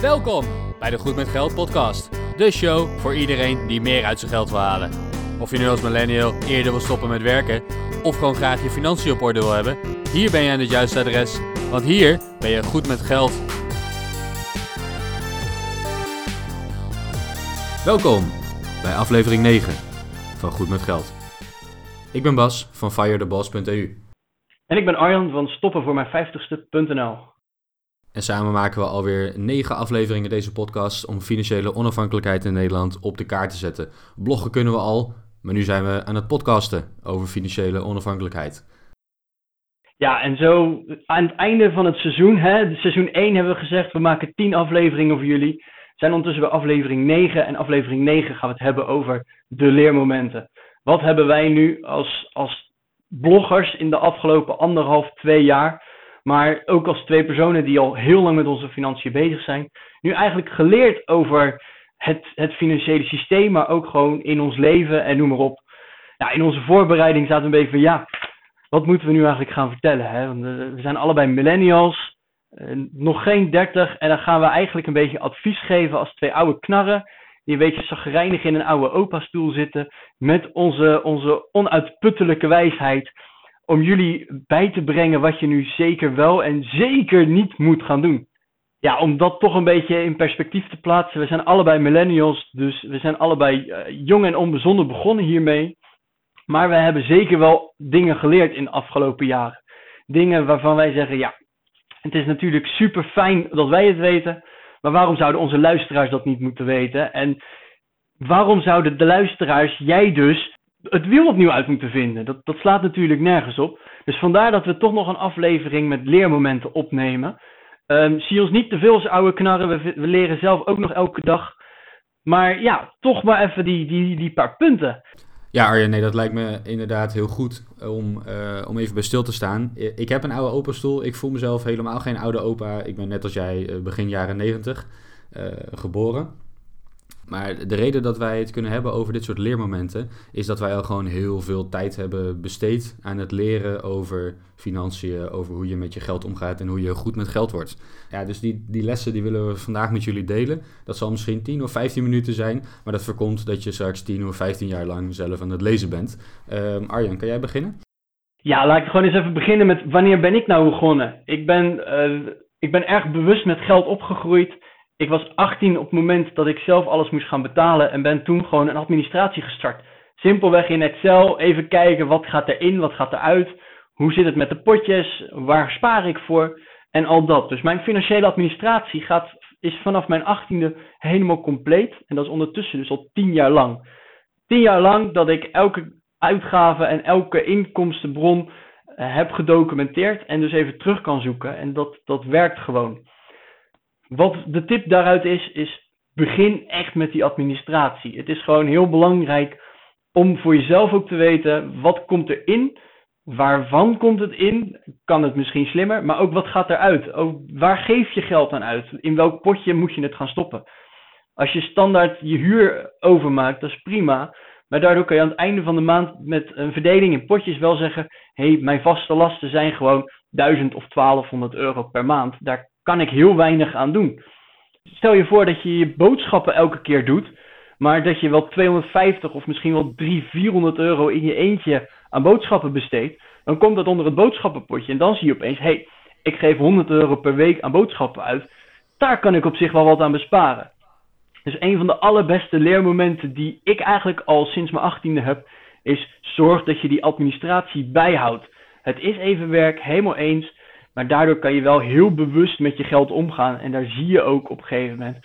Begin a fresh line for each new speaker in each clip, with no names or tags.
Welkom bij de Goed met Geld podcast. De show voor iedereen die meer uit zijn geld wil halen. Of je nu als millennial eerder wil stoppen met werken of gewoon graag je financiën op orde wil hebben, hier ben je aan het juiste adres, want hier ben je goed met geld. Welkom bij aflevering 9 van Goed met Geld. Ik ben Bas van firetheboss.eu.
En ik ben Arjan van stoppenvoormijn50ste.nl.
En samen maken we alweer negen afleveringen deze podcast om financiële onafhankelijkheid in Nederland op de kaart te zetten. Bloggen kunnen we al, maar nu zijn we aan het podcasten over financiële onafhankelijkheid.
Ja, en zo aan het einde van het seizoen, hè, seizoen 1 hebben we gezegd, we maken 10 afleveringen voor jullie. Zijn ondertussen bij aflevering 9 en aflevering 9 gaan we het hebben over de leermomenten. Wat hebben wij nu als, als bloggers in de afgelopen anderhalf, twee jaar maar ook als twee personen die al heel lang met onze financiën bezig zijn, nu eigenlijk geleerd over het, het financiële systeem, maar ook gewoon in ons leven en noem maar op. In onze voorbereiding zaten we een beetje van ja, wat moeten we nu eigenlijk gaan vertellen? Hè? Want, uh, we zijn allebei millennials, uh, nog geen dertig, en dan gaan we eigenlijk een beetje advies geven als twee oude knarren. Die een beetje zagrijnig in een oude opa-stoel zitten. Met onze, onze onuitputtelijke wijsheid om jullie bij te brengen wat je nu zeker wel en zeker niet moet gaan doen. Ja, om dat toch een beetje in perspectief te plaatsen. We zijn allebei millennials, dus we zijn allebei uh, jong en onbezonnen begonnen hiermee. Maar we hebben zeker wel dingen geleerd in de afgelopen jaren. Dingen waarvan wij zeggen, ja, het is natuurlijk super fijn dat wij het weten. Maar waarom zouden onze luisteraars dat niet moeten weten? En waarom zouden de luisteraars, jij dus, het wiel opnieuw uit moeten vinden. Dat, dat slaat natuurlijk nergens op. Dus vandaar dat we toch nog een aflevering met leermomenten opnemen. Um, zie ons niet te veel als oude knarren. We, leren zelf ook nog elke dag. Maar ja, toch maar even die, die, die paar punten.
Ja, Arjen, nee, dat lijkt me inderdaad heel goed om, uh, om even bij stil te staan. Ik heb een oude opa-stoel. Ik voel mezelf helemaal geen oude opa. Ik ben net als jij begin jaren negentig uh, geboren. Maar de reden dat wij het kunnen hebben over dit soort leermomenten is dat wij al gewoon heel veel tijd hebben besteed aan het leren over financiën, over hoe je met je geld omgaat en hoe je goed met geld wordt. Ja, dus die, die lessen die willen we vandaag met jullie delen. Dat zal misschien 10 of 15 minuten zijn, maar dat voorkomt dat je straks 10 of 15 jaar lang zelf aan het lezen bent. Uh, Arjan, kan jij beginnen?
Ja, laat ik gewoon eens even beginnen met wanneer ben ik nou begonnen? Ik ben, uh, ik ben erg bewust met geld opgegroeid ik was 18 op het moment dat ik zelf alles moest gaan betalen en ben toen gewoon een administratie gestart. Simpelweg in Excel even kijken wat gaat erin, wat gaat eruit, hoe zit het met de potjes, waar spaar ik voor en al dat. Dus mijn financiële administratie gaat, is vanaf mijn 18e helemaal compleet en dat is ondertussen dus al 10 jaar lang. 10 jaar lang dat ik elke uitgave en elke inkomstenbron eh, heb gedocumenteerd en dus even terug kan zoeken en dat, dat werkt gewoon. Wat de tip daaruit is, is begin echt met die administratie. Het is gewoon heel belangrijk om voor jezelf ook te weten wat komt erin, waarvan komt het in, kan het misschien slimmer, maar ook wat gaat eruit. Ook waar geef je geld aan uit? In welk potje moet je het gaan stoppen? Als je standaard je huur overmaakt, dat is prima. Maar daardoor kan je aan het einde van de maand met een verdeling in potjes wel zeggen: hé, hey, mijn vaste lasten zijn gewoon 1000 of 1200 euro per maand. Daar kan ik heel weinig aan doen. Stel je voor dat je je boodschappen elke keer doet, maar dat je wel 250 of misschien wel 300, 400 euro in je eentje aan boodschappen besteedt, dan komt dat onder het boodschappenpotje. En dan zie je opeens, hé, hey, ik geef 100 euro per week aan boodschappen uit. Daar kan ik op zich wel wat aan besparen. Dus een van de allerbeste leermomenten die ik eigenlijk al sinds mijn 18e heb, is zorg dat je die administratie bijhoudt. Het is even werk, helemaal eens. Maar daardoor kan je wel heel bewust met je geld omgaan. En daar zie je ook op een gegeven moment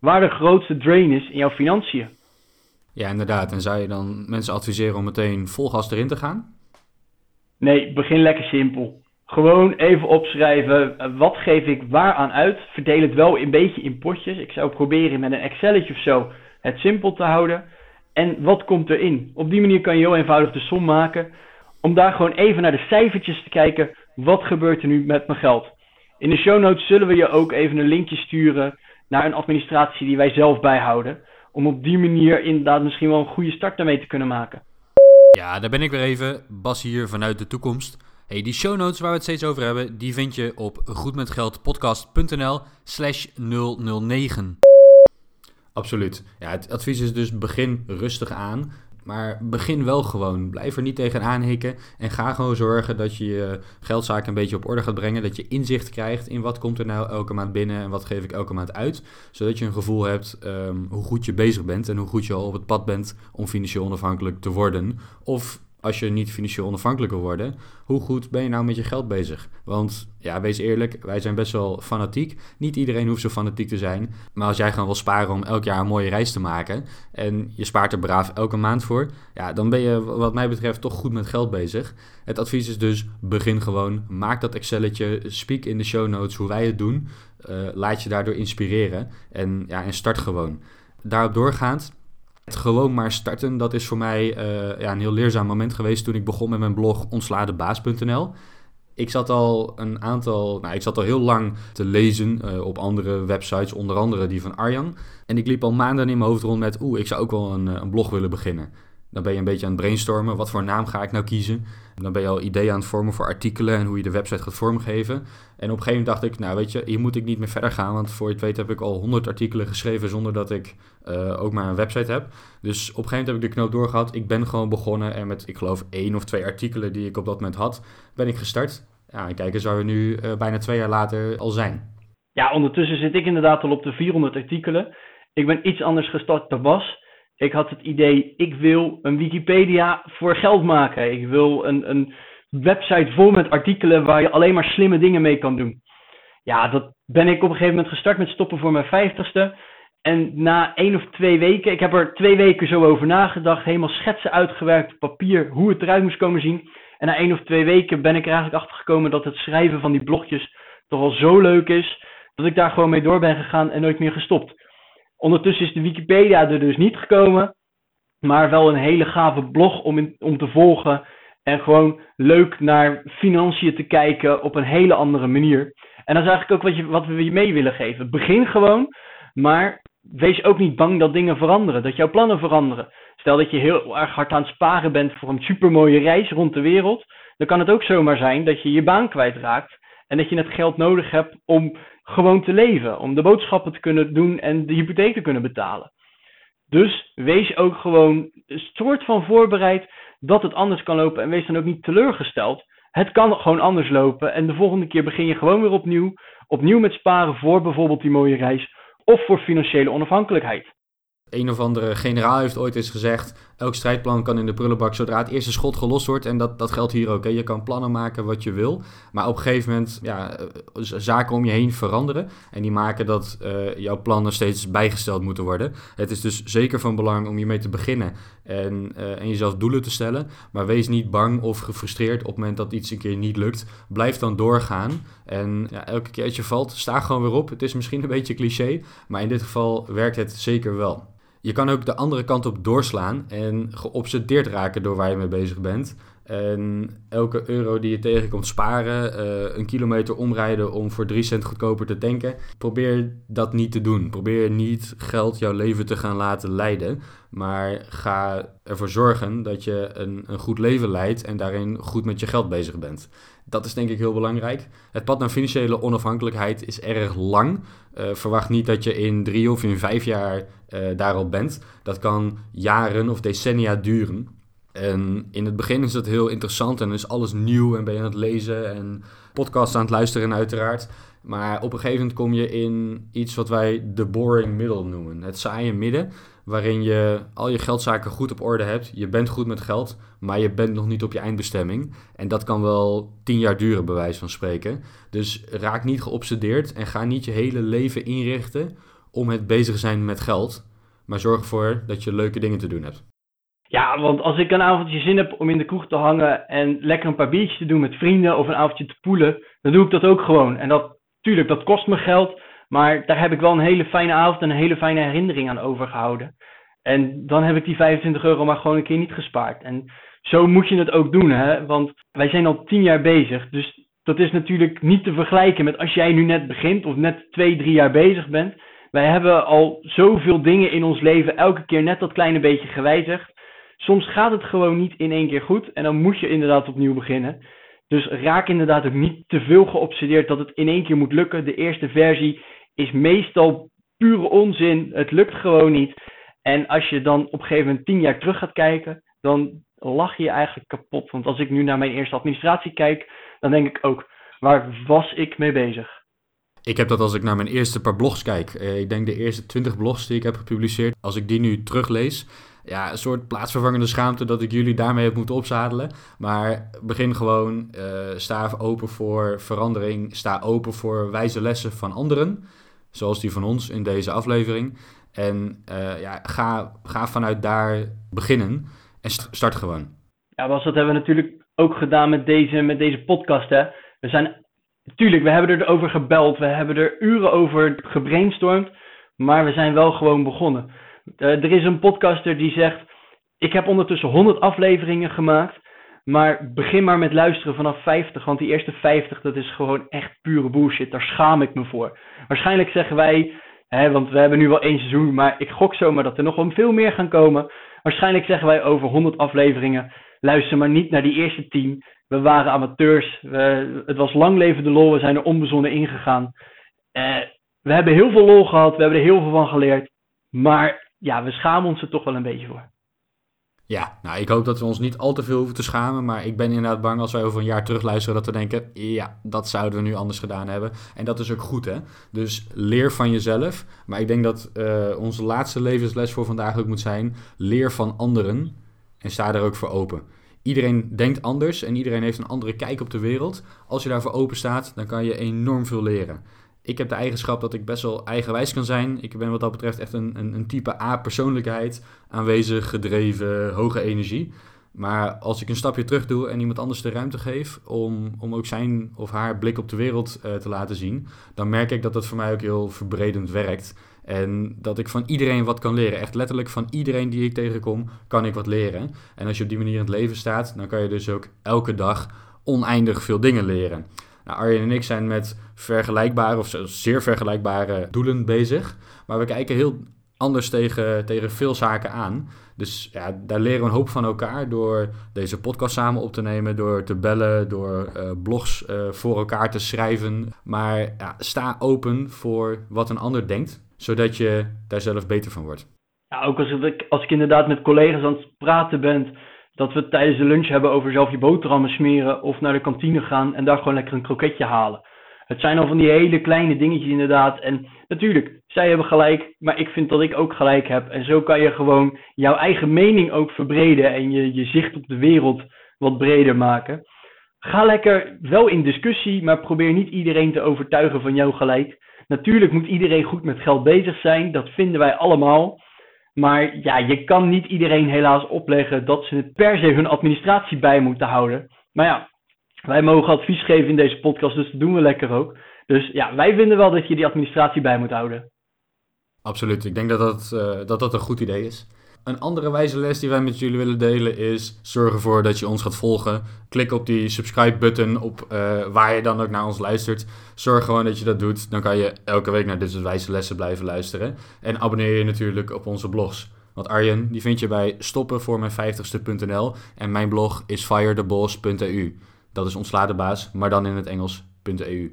waar de grootste drain is in jouw financiën.
Ja, inderdaad. En zou je dan mensen adviseren om meteen vol gas erin te gaan?
Nee, begin lekker simpel. Gewoon even opschrijven, eh, wat geef ik waar aan uit? Verdeel het wel een beetje in potjes. Ik zou proberen met een Excelletje of zo het simpel te houden. En wat komt erin? Op die manier kan je heel eenvoudig de som maken. Om daar gewoon even naar de cijfertjes te kijken wat gebeurt er nu met mijn geld? In de show notes zullen we je ook even een linkje sturen naar een administratie die wij zelf bijhouden. Om op die manier inderdaad misschien wel een goede start daarmee te kunnen maken.
Ja, daar ben ik weer even. Bas hier vanuit de toekomst. Hey, die show notes waar we het steeds over hebben, die vind je op goedmetgeldpodcast.nl slash 009. Absoluut. Ja, het advies is dus begin rustig aan. Maar begin wel gewoon. Blijf er niet tegenaan hikken. En ga gewoon zorgen dat je je geldzaken een beetje op orde gaat brengen. Dat je inzicht krijgt in wat komt er nou elke maand binnen en wat geef ik elke maand uit. Zodat je een gevoel hebt um, hoe goed je bezig bent en hoe goed je al op het pad bent om financieel onafhankelijk te worden. Of als je niet financieel onafhankelijk wil worden, hoe goed ben je nou met je geld bezig? Want ja, wees eerlijk, wij zijn best wel fanatiek. Niet iedereen hoeft zo fanatiek te zijn. Maar als jij gewoon wil sparen om elk jaar een mooie reis te maken en je spaart er braaf elke maand voor, ja, dan ben je wat mij betreft toch goed met geld bezig. Het advies is dus begin gewoon, maak dat Excelletje, speak in de show notes hoe wij het doen. Uh, laat je daardoor inspireren en, ja, en start gewoon. Daarop doorgaand, gewoon maar starten, dat is voor mij uh, ja, een heel leerzaam moment geweest toen ik begon met mijn blog ontsladebaas.nl. Ik zat al een aantal, nou, ik zat al heel lang te lezen uh, op andere websites, onder andere die van Arjan. En ik liep al maanden in mijn hoofd rond met, oeh, ik zou ook wel een, een blog willen beginnen. Dan ben je een beetje aan het brainstormen. Wat voor naam ga ik nou kiezen? Dan ben je al ideeën aan het vormen voor artikelen en hoe je de website gaat vormgeven. En op een gegeven moment dacht ik, nou weet je, hier moet ik niet meer verder gaan. Want voor je het weet heb ik al 100 artikelen geschreven zonder dat ik uh, ook maar een website heb. Dus op een gegeven moment heb ik de knoop doorgehad. Ik ben gewoon begonnen en met, ik geloof, één of twee artikelen die ik op dat moment had, ben ik gestart. Ja, en kijk eens waar we nu uh, bijna twee jaar later al zijn.
Ja, ondertussen zit ik inderdaad al op de 400 artikelen. Ik ben iets anders gestart dan Bas. Ik had het idee, ik wil een Wikipedia voor geld maken. Ik wil een, een website vol met artikelen waar je alleen maar slimme dingen mee kan doen. Ja, dat ben ik op een gegeven moment gestart met stoppen voor mijn vijftigste. En na één of twee weken, ik heb er twee weken zo over nagedacht, helemaal schetsen uitgewerkt op papier, hoe het eruit moest komen zien. En na één of twee weken ben ik er eigenlijk achter gekomen dat het schrijven van die blogjes toch wel zo leuk is, dat ik daar gewoon mee door ben gegaan en nooit meer gestopt. Ondertussen is de Wikipedia er dus niet gekomen, maar wel een hele gave blog om, om te volgen en gewoon leuk naar financiën te kijken op een hele andere manier. En dat is eigenlijk ook wat, je, wat we je mee willen geven. Begin gewoon, maar wees ook niet bang dat dingen veranderen, dat jouw plannen veranderen. Stel dat je heel erg hard aan het sparen bent voor een supermooie reis rond de wereld, dan kan het ook zomaar zijn dat je je baan kwijtraakt en dat je het geld nodig hebt om gewoon te leven, om de boodschappen te kunnen doen en de hypotheek te kunnen betalen. Dus wees ook gewoon een soort van voorbereid dat het anders kan lopen en wees dan ook niet teleurgesteld. Het kan gewoon anders lopen en de volgende keer begin je gewoon weer opnieuw, opnieuw met sparen voor bijvoorbeeld die mooie reis of voor financiële onafhankelijkheid
een of andere generaal heeft ooit eens gezegd: elk strijdplan kan in de prullenbak zodra het eerste schot gelost wordt. En dat, dat geldt hier ook. Hè. Je kan plannen maken wat je wil, maar op een gegeven moment ja, eh, zaken om je heen veranderen. En die maken dat uh, jouw plannen steeds bijgesteld moeten worden. Het is dus zeker van belang om hiermee te beginnen en, uh, en jezelf doelen te stellen. Maar wees niet bang of gefrustreerd op het moment dat iets een keer niet lukt. Blijf dan doorgaan. En ja, elke keer als je valt, sta gewoon weer op. Het is misschien een beetje cliché, maar in dit geval werkt het zeker wel. Je kan ook de andere kant op doorslaan en geobsedeerd raken door waar je mee bezig bent. En elke euro die je tegenkomt sparen, uh, een kilometer omrijden om voor 3 cent goedkoper te tanken. Probeer dat niet te doen. Probeer niet geld jouw leven te gaan laten leiden. Maar ga ervoor zorgen dat je een, een goed leven leidt en daarin goed met je geld bezig bent. Dat is denk ik heel belangrijk. Het pad naar financiële onafhankelijkheid is erg lang. Uh, verwacht niet dat je in drie of in vijf jaar uh, daarop bent. Dat kan jaren of decennia duren. En in het begin is dat heel interessant en is alles nieuw en ben je aan het lezen en podcasts aan het luisteren uiteraard. Maar op een gegeven moment kom je in iets wat wij de boring middle noemen. Het saaie midden, waarin je al je geldzaken goed op orde hebt. Je bent goed met geld, maar je bent nog niet op je eindbestemming. En dat kan wel tien jaar duren, bij wijze van spreken. Dus raak niet geobsedeerd en ga niet je hele leven inrichten om het bezig zijn met geld. Maar zorg ervoor dat je leuke dingen te doen hebt.
Ja, want als ik een avondje zin heb om in de kroeg te hangen en lekker een paar biertjes te doen met vrienden of een avondje te poelen, dan doe ik dat ook gewoon. En dat, tuurlijk, dat kost me geld, maar daar heb ik wel een hele fijne avond en een hele fijne herinnering aan overgehouden. En dan heb ik die 25 euro maar gewoon een keer niet gespaard. En zo moet je het ook doen, hè? Want wij zijn al tien jaar bezig. Dus dat is natuurlijk niet te vergelijken met als jij nu net begint of net twee, drie jaar bezig bent. Wij hebben al zoveel dingen in ons leven elke keer net dat kleine beetje gewijzigd. Soms gaat het gewoon niet in één keer goed en dan moet je inderdaad opnieuw beginnen. Dus raak inderdaad ook niet te veel geobsedeerd dat het in één keer moet lukken. De eerste versie is meestal pure onzin. Het lukt gewoon niet. En als je dan op een gegeven moment tien jaar terug gaat kijken, dan lach je eigenlijk kapot. Want als ik nu naar mijn eerste administratie kijk, dan denk ik ook, waar was ik mee bezig?
Ik heb dat als ik naar mijn eerste paar blogs kijk. Eh, ik denk de eerste twintig blogs die ik heb gepubliceerd, als ik die nu teruglees, ja, een soort plaatsvervangende schaamte dat ik jullie daarmee heb moeten opzadelen. Maar begin gewoon, uh, sta open voor verandering, sta open voor wijze lessen van anderen, zoals die van ons in deze aflevering. En uh, ja, ga, ga vanuit daar beginnen en start gewoon.
Ja, Bas, dat hebben we natuurlijk ook gedaan met deze, met deze podcast. Hè? We zijn, tuurlijk, we hebben erover gebeld, we hebben er uren over gebrainstormd, maar we zijn wel gewoon begonnen. Uh, er is een podcaster die zegt, ik heb ondertussen 100 afleveringen gemaakt, maar begin maar met luisteren vanaf 50, want die eerste 50, dat is gewoon echt pure bullshit. Daar schaam ik me voor. Waarschijnlijk zeggen wij, hè, want we hebben nu wel één seizoen, maar ik gok zomaar dat er nog wel veel meer gaan komen. Waarschijnlijk zeggen wij over 100 afleveringen, luister maar niet naar die eerste 10. We waren amateurs, we, het was lang leven de lol, we zijn er onbezonnen ingegaan. Uh, we hebben heel veel lol gehad, we hebben er heel veel van geleerd. Maar ja, we schamen ons er toch wel een beetje voor.
Ja, nou ik hoop dat we ons niet al te veel hoeven te schamen. Maar ik ben inderdaad bang als wij over een jaar terugluisteren dat we denken... ja, dat zouden we nu anders gedaan hebben. En dat is ook goed, hè. Dus leer van jezelf. Maar ik denk dat uh, onze laatste levensles voor vandaag ook moet zijn... leer van anderen en sta er ook voor open. Iedereen denkt anders en iedereen heeft een andere kijk op de wereld. Als je daarvoor open staat, dan kan je enorm veel leren ik heb de eigenschap dat ik best wel eigenwijs kan zijn. Ik ben wat dat betreft echt een, een, een type A-persoonlijkheid. Aanwezig, gedreven, hoge energie. Maar als ik een stapje terug doe en iemand anders de ruimte geef om, om ook zijn of haar blik op de wereld uh, te laten zien, dan merk ik dat dat voor mij ook heel verbredend werkt. En dat ik van iedereen wat kan leren. Echt letterlijk van iedereen die ik tegenkom, kan ik wat leren. En als je op die manier in het leven staat, dan kan je dus ook elke dag oneindig veel dingen leren. Nou, Arjen en ik zijn met vergelijkbare of zeer vergelijkbare doelen bezig. Maar we kijken heel anders tegen, tegen veel zaken aan. Dus ja, daar leren we een hoop van elkaar door deze podcast samen op te nemen, door te bellen, door uh, blogs uh, voor elkaar te schrijven. Maar ja, sta open voor wat een ander denkt, zodat je daar zelf beter van wordt.
Ja, ook als ik, als ik inderdaad met collega's aan het praten ben dat we tijdens de lunch hebben over zelf je boterhammen smeren of naar de kantine gaan en daar gewoon lekker een kroketje halen. Het zijn al van die hele kleine dingetjes inderdaad. En natuurlijk, zij hebben gelijk, maar ik vind dat ik ook gelijk heb. En zo kan je gewoon jouw eigen mening ook verbreden en je, je zicht op de wereld wat breder maken. Ga lekker wel in discussie, maar probeer niet iedereen te overtuigen van jouw gelijk. Natuurlijk moet iedereen goed met geld bezig zijn, dat vinden wij allemaal. Maar ja, je kan niet iedereen helaas opleggen dat ze het per se hun administratie bij moeten houden. Maar ja, wij mogen advies geven in deze podcast, dus dat doen we lekker ook. Dus ja, wij vinden wel dat je die administratie bij moet houden.
Absoluut, ik denk dat dat, uh, dat, dat een goed idee is. Een andere wijze les die wij met jullie willen delen is: zorg ervoor dat je ons gaat volgen. Klik op die subscribe-button op uh, waar je dan ook naar ons luistert. Zorg gewoon dat je dat doet. Dan kan je elke week naar dit soort wijze lessen blijven luisteren. En abonneer je natuurlijk op onze blogs. Want Arjen, die vind je bij stoppenvoormijn50ste.nl en mijn blog is firetheboss.eu. Dat is ontsla de baas, maar dan in het Engels.eu.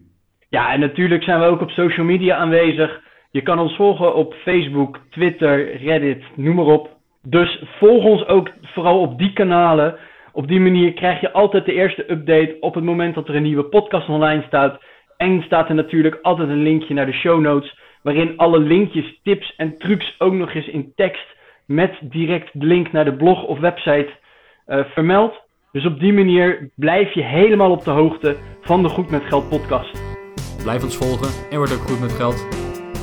Ja, en natuurlijk zijn we ook op social media aanwezig. Je kan ons volgen op Facebook, Twitter, Reddit, noem maar op. Dus volg ons ook vooral op die kanalen. Op die manier krijg je altijd de eerste update op het moment dat er een nieuwe podcast online staat. En staat er natuurlijk altijd een linkje naar de show notes, waarin alle linkjes, tips en trucs ook nog eens in tekst met direct de link naar de blog of website uh, vermeld. Dus op die manier blijf je helemaal op de hoogte van de Goed met Geld podcast.
Blijf ons volgen en word ook goed met geld.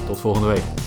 Tot volgende week.